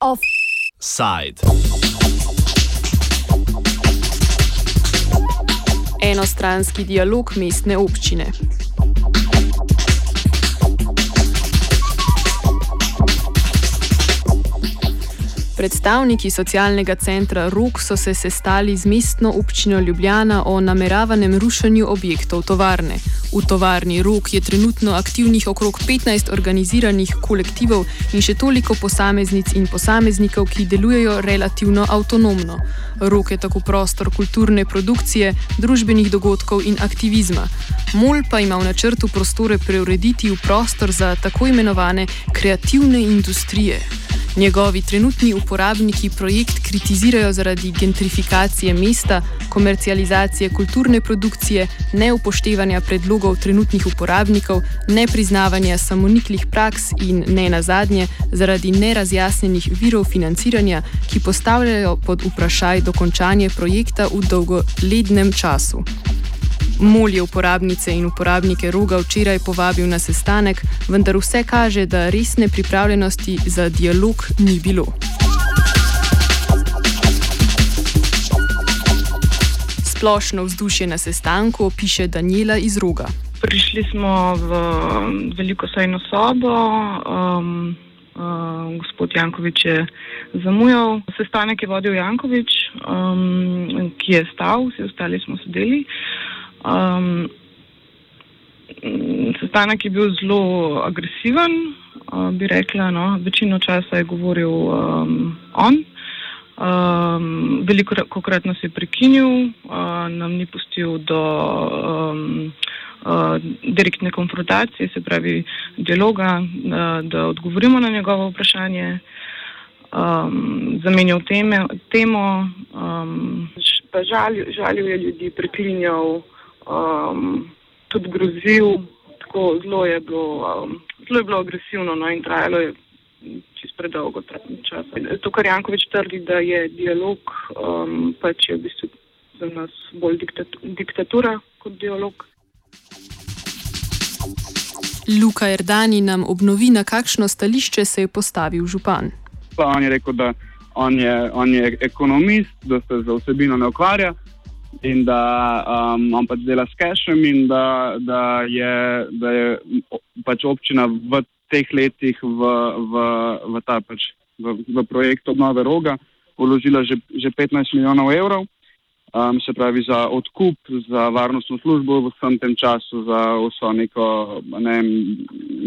Offside. Enostranski dialog mestne občine. Predstavniki socialnega centra RUK so se sestali z mestno občino Ljubljana o nameravanem rušenju objektov tovarne. V tovarni RUK je trenutno aktivnih okrog 15 organiziranih kolektivov in še toliko posameznic in posameznikov, ki delujejo relativno avtonomno. RUK je tako prostor kulturne produkcije, družbenih dogodkov in aktivizma. MOL pa ima v načrtu prostore preurediti v prostor za tako imenovane kreativne industrije. Njegovi trenutni uporabniki projekt kritizirajo zaradi gentrifikacije mesta, komercializacije kulturne produkcije, neupoštevanja predlogov trenutnih uporabnikov, nepriznavanja samoniklih praks in ne nazadnje zaradi nerazjasnenih virov financiranja, ki postavljajo pod vprašaj dokončanje projekta v dolgolednem času. Mol je uporabnice in uporabnike roga včeraj povabil na sestanek, vendar vse kaže, da resne pripravljenosti za dialog ni bilo. Splošno vzdušje na sestanku opiše Daniela iz roga. Prišli smo v veliko sajno sobo. Um, uh, gospod Jankovič je zamujal. Sestanek je vodil Jankovič, um, ki je stal, vsi ostali smo sedeli. Um, sestanek je bil zelo agresiven, uh, bi rekla. No. Večino časa je govoril um, on. Um, veliko krat nas je prekinil, uh, nam ni pustil do um, uh, direktne konfrontacije, se pravi dialoga, uh, da odgovorimo na njegovo vprašanje. Um, zamenjal teme, temo, um, žalil, žalil je ljudi, preklinjal um, tudi grozil, tako zelo je bilo, um, zelo je bilo agresivno no, in trajalo je čist predolgo časa. To, kar Jankovič trdi, da je dialog, um, pač je v bistvu za nas bolj diktat diktatura kot dialog. Luka Erdani nam obnovi, na kakšno stališče se je postavil župan. Pa on je rekel, da on je, on je ekonomist, da se za vsebino ne ukvarja in da um, on pač dela s cashom in da, da, je, da je pač občina v teh letih v, v, v ta pač v, v projekt obnove roga vložila že, že 15 milijonov evrov, um, se pravi za odkup, za varnostno službo v vsem tem času, za vso neko ne vem,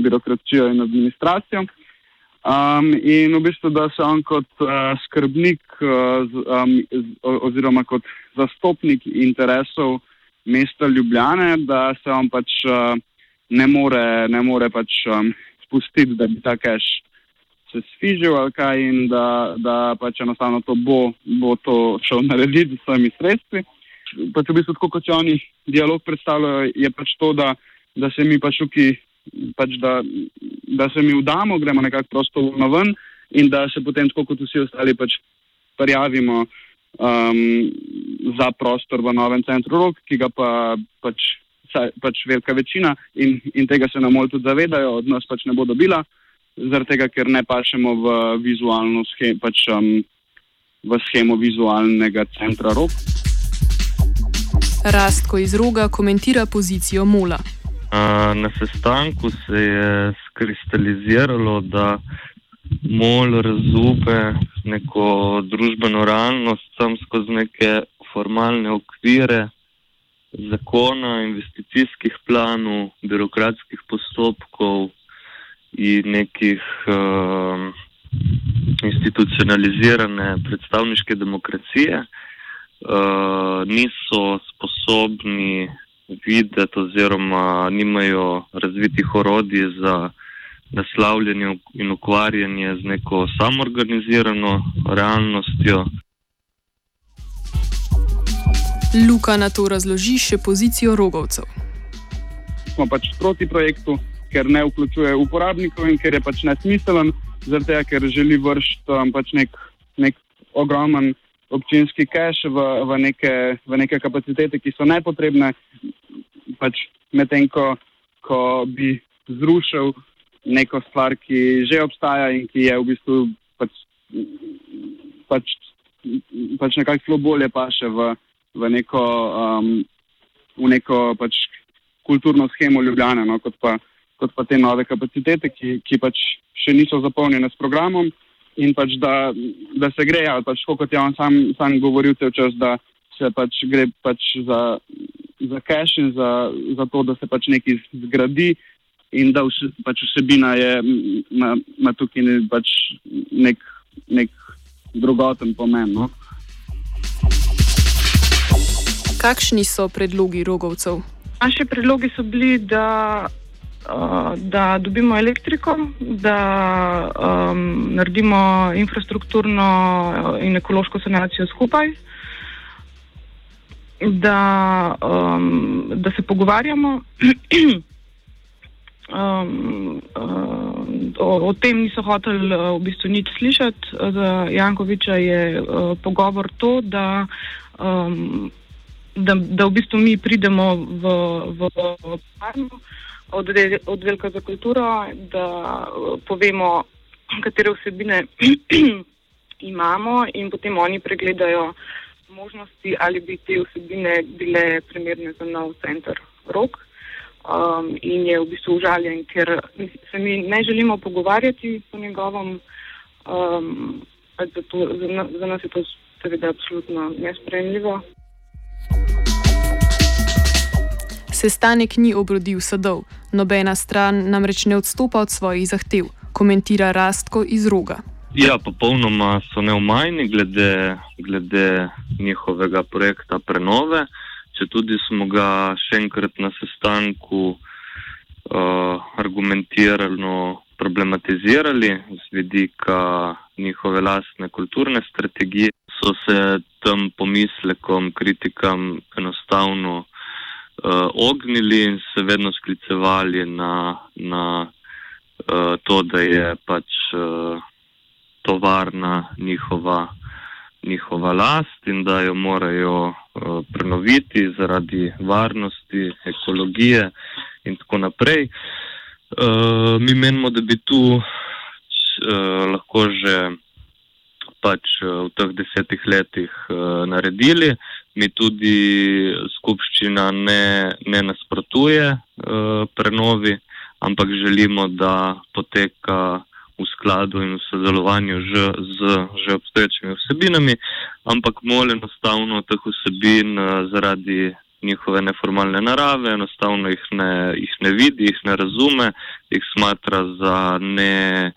birokracijo in administracijo. Um, in v bistvu, da se on kot uh, skrbnik uh, z, um, z, oziroma kot zastopnik interesov mesta Ljubljane, da se on pač uh, ne more, ne more pač, um, spustiti, da bi ta cash se sfižil ali kaj in da, da pač enostavno to bo, bo to šel narediti z svojimi sredstvi. Pač v bistvu, tako kot oni dialog predstavljajo, je pač to, da, da se mi pač uki pač da, da se mi vdamo, gremo nekako prosto na ven in da se potem, tako kot vsi ostali, pač prijavimo um, za prostor v novem centru rok, ki ga pa pač, pač velika večina in, in tega se nam bolj tudi zavedajo, od nas pač ne bo dobila, zaradi tega, ker ne pašemo v vizualno schemo, pač um, v schemo vizualnega centra rok. Rastko iz roga komentira pozicijo Mola. Na sestanku se je skristaliziralo, da MOL razume neko družbeno realnost sam skozi neke formalne okvire zakona, investicijskih planov, birokratskih postopkov in nekih uh, institucionalizirane predstavniške demokracije. Uh, niso sposobni videti, oziroma nimajo razvitih orodij za naslavljanje in ukvarjanje z neko samoorganizirano realnostjo. Luka na to razloži še pozicijo rogovcev. Smo pač proti projektu, ker ne vključuje uporabnikov in ker je pač nesmiselen, zato ker želi vršiti um, pač nek, nek ogromen občinski cache v, v, neke, v neke kapacitete, ki so nepotrebne, pač medtem ko, ko bi zrušil neko stvar, ki že obstaja in ki je v bistvu pač, pač, pač nekako zelo bolje pa še v, v neko, um, v neko pač kulturno schemo Ljubljana, no, kot, pa, kot pa te nove kapacitete, ki, ki pač še niso zapolnjene s programom in pač da, da se gre, ali pač kot je on sam, sam govoril vse čas, da se pač gre pač za, za cache in za, za to, da se pač nekaj zgradi in da vse, pač vsebina je na, na tukaj ne, pač nek, nek drugoten pomen. No? Kakšni so predlogi rogovcev? Naši predlogi so bili, da, da dobimo elektriko, da um, naredimo infrastrukturno in ekološko sanacijo skupaj, da, um, da se pogovarjamo. Um, um, o, o tem niso hoteli uh, v bistvu nič slišati. Za Jankoviča je uh, pogovor to, da, um, da, da v bistvu mi pridemo v, v, v parno od, od Velika za kulturo, da uh, povemo, katere vsebine imamo in potem oni pregledajo možnosti, ali bi te vsebine bile primerne za nov center rok um, in je v bistvu užaljen, ker se mi ne želimo pogovarjati po njegovem. Um, zato, za, za nas je to seveda absolutno nespremljivo. Sestanek ni obrodil sadov, nobena stran namreč ne odstopa od svojih zahtev, komentira Rastko iz Roga. Ja, popolnoma so neumajni glede, glede njihovega projekta prenove če tudi smo ga še enkrat na sestanku uh, argumentirano problematizirali z vidika njihove lastne kulturne strategije, so se tem pomislekom, kritikam enostavno uh, ognili in se vedno sklicevali na, na uh, to, da je pač uh, tovarna njihova njihova last in da jo morajo uh, prenoviti zaradi varnosti, ekologije in tako naprej. Uh, mi menimo, da bi tu uh, lahko že pač v teh desetih letih uh, naredili. Mi tudi skupščina ne, ne nasprotuje uh, prenovi, ampak želimo, da poteka v skladu in v sodelovanju že, z že obstoječimi vsebinami, ampak mol enostavno teh vsebin eh, zaradi njihove neformalne narave, enostavno jih ne, jih ne vidi, jih ne razume, jih smatra za ne,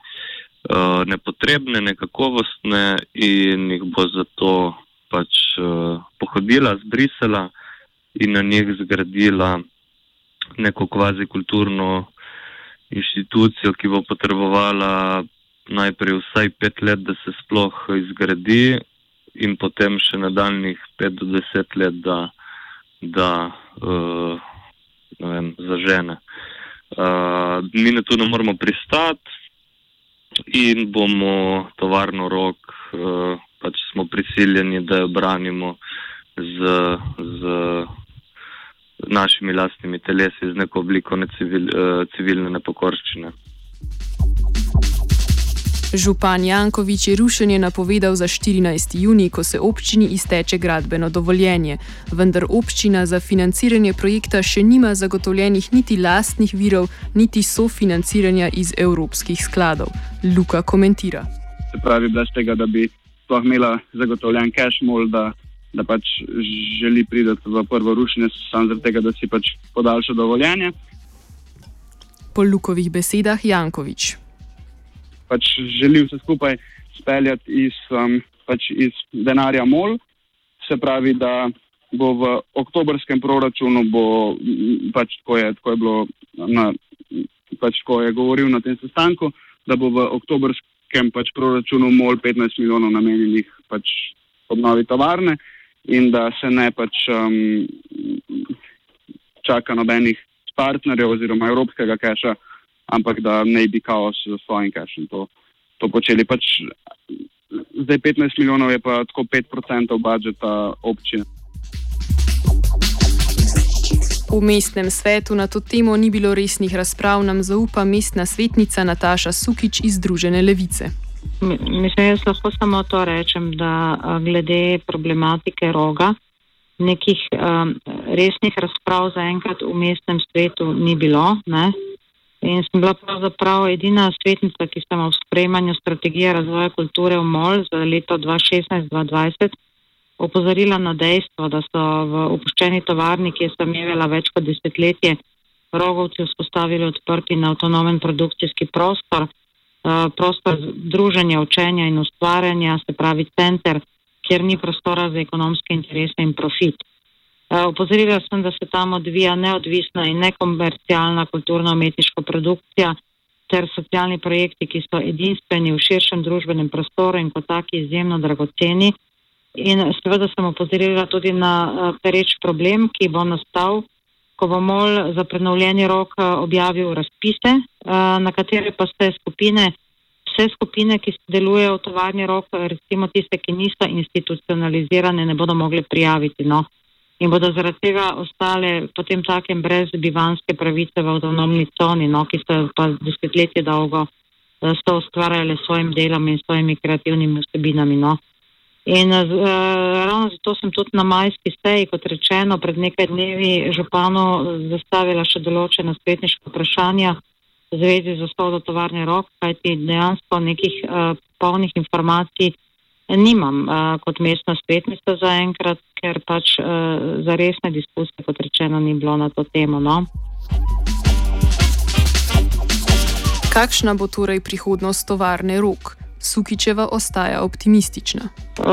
uh, nepotrebne, nekakovostne in jih bo zato pač uh, pohodila, zbrisala in na njih zgradila neko kvazi kulturno inštitucijo, ki bo potrebovala najprej vsaj pet let, da se sploh izgradi, in potem še nadaljnih pet do deset let, da, da uh, vem, zažene. Uh, mi na to ne moramo pristati in bomo tovarno rok, uh, pač smo prisiljeni, da jo branimo z. z našimi lastnimi telesi z neko obliko necivil, uh, civilne nepokorščine. Župan Jankovič je rušenje napovedal za 14. juni, ko se občini izteče gradbeno dovoljenje, vendar občina za financiranje projekta še nima zagotovljenih niti lastnih virov, niti sofinanciranja iz evropskih skladov. Luka komentira. Se pravi, brez tega, da bi sploh imela zagotovljen cash mol, da da pač želi priti v prvo rušenje, samo zaradi tega, da si pač podaljša dovoljenje. Po Lukovih besedah Jankovič. Pač želi vse skupaj speljati iz, um, pač iz denarja MOL, se pravi, da bo v oktobrskem proračunu, bo, pač tako, je, tako je bilo, na, pač ko je govoril na tem sestanku, da bo v oktobrskem pač proračunu MOL 15 milijonov namenjenih pač obnovi tovarne in da se ne pač um, čaka nobenih partnerjev oziroma evropskega keša, ampak da ne bi kaos s svojim kešem to, to počeli. Pač zdaj 15 milijonov je pa tako 5% budžeta občine. V mestnem svetu na to temo ni bilo resnih razprav, nam zaupa mestna svetnica Nataša Sukič iz Združene levice. Mislim, jaz lahko samo to rečem, da glede problematike roga, nekih um, resnih razprav zaenkrat v mestnem svetu ni bilo. Ne? In sem bila pravzaprav edina svetnica, ki sem v sprejemanju strategije razvoja kulture v MOL za leto 2016-2020 opozorila na dejstvo, da so v opuščeni tovarni, ki je samevela več kot desetletje, rogovci vzpostavili odprti in avtonomen produkcijski prostor, eh, prostor druženja, učenja in ustvarjanja, se pravi center, kjer ni prostora za ekonomske interese in profit. Eh, opozorila sem, da se tam odvija neodvisna in nekomercialna kulturno-umetniška produkcija ter socialni projekti, ki so edinstveni v širšem družbenem prostoru in kot taki izjemno dragoceni. In seveda sem opozorila tudi na eh, pereč problem, ki bo nastal, ko bo MOL za prenovljeni rok eh, objavil razpise, eh, na katere pa ste skupine, vse skupine, ki delujejo v tovarni rok, recimo tiste, ki niso institucionalizirane, ne bodo mogli prijaviti. No. In bodo zaradi tega ostale potem takem brez bivanske pravice v avtonomni coni, no, ki so pa desetletje dolgo so ustvarjali svojim delom in svojimi kreativnimi vsebinami. No. In uh, ravno zato sem tudi na majski seji, kot rečeno, pred nekaj dnevi župano zastavila še določena spletniška vprašanja v zvezi z osnovo tovarne rok, kajti dejansko nekih uh, polnih informacij nimam uh, kot mestna spletnica zaenkrat, ker pač uh, za resne diskusije, kot rečeno, ni bilo na to temo. No? Kakšna bo torej prihodnost tovarne rok? Sukičeva ostaja optimistična.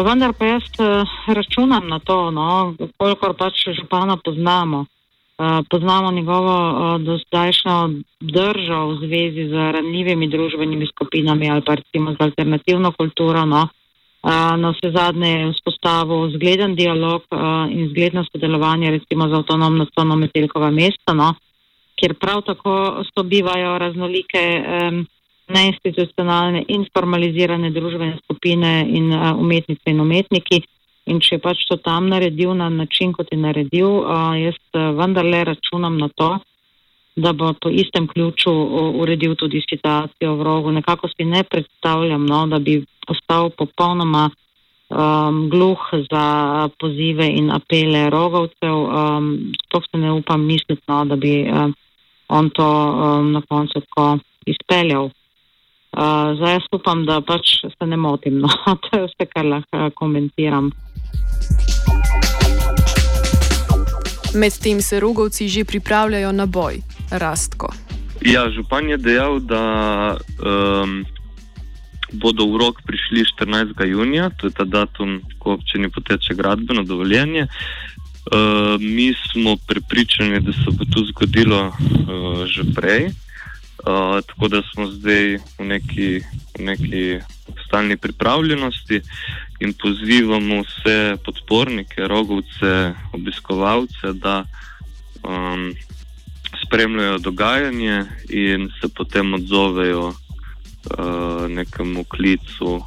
Vendar pa jaz eh, računam na to, no, kolikor pač župana poznamo. Uh, poznamo njegovo uh, dozdajšnjo držo v zvezi z ranljivimi družbenimi skupinami ali pa recimo z alternativno kulturo. No. Na vse zadnje je vzpostavil zgleden dialog in zgledno sodelovanje recimo z avtonomno cono Metelkova mesta, no, kjer prav tako sobivajo raznolike um, neinstitucionalne in formalizirane družbene skupine in uh, umetnice in umetniki. In če je pač to tam naredil na način, kot je naredil, uh, jaz vendarle računam na to, da bo po istem ključu uredil tudi situacijo v rogu. Nekako si ne predstavljam, no, da bi postal popolnoma um, gluh za pozive in apele rogovcev. Um, to se ne upam misliti, no, da bi um, on to um, na koncu tako izpeljal. Uh, zdaj jaz upam, da pač se ne motim. No. to je vse, kar lahko komentiram. Medtem se rogovci že pripravljajo na boj, rastko. Ja, župan je dejal, da um, bodo v rok prišli 14. junija, to je ta datum, ko občini poteče gradbeno dovoljenje. Uh, mi smo prepričani, da se bo to zgodilo uh, že prej tako da smo zdaj v neki, v neki stalni pripravljenosti in pozivamo vse podpornike, rogovce, obiskovalce, da um, spremljajo dogajanje in se potem odzovejo uh, nekemu klicu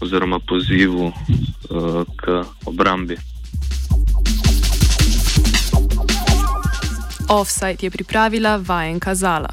oziroma pozivu uh, k obrambi. Offside je pripravila vajenka Zala.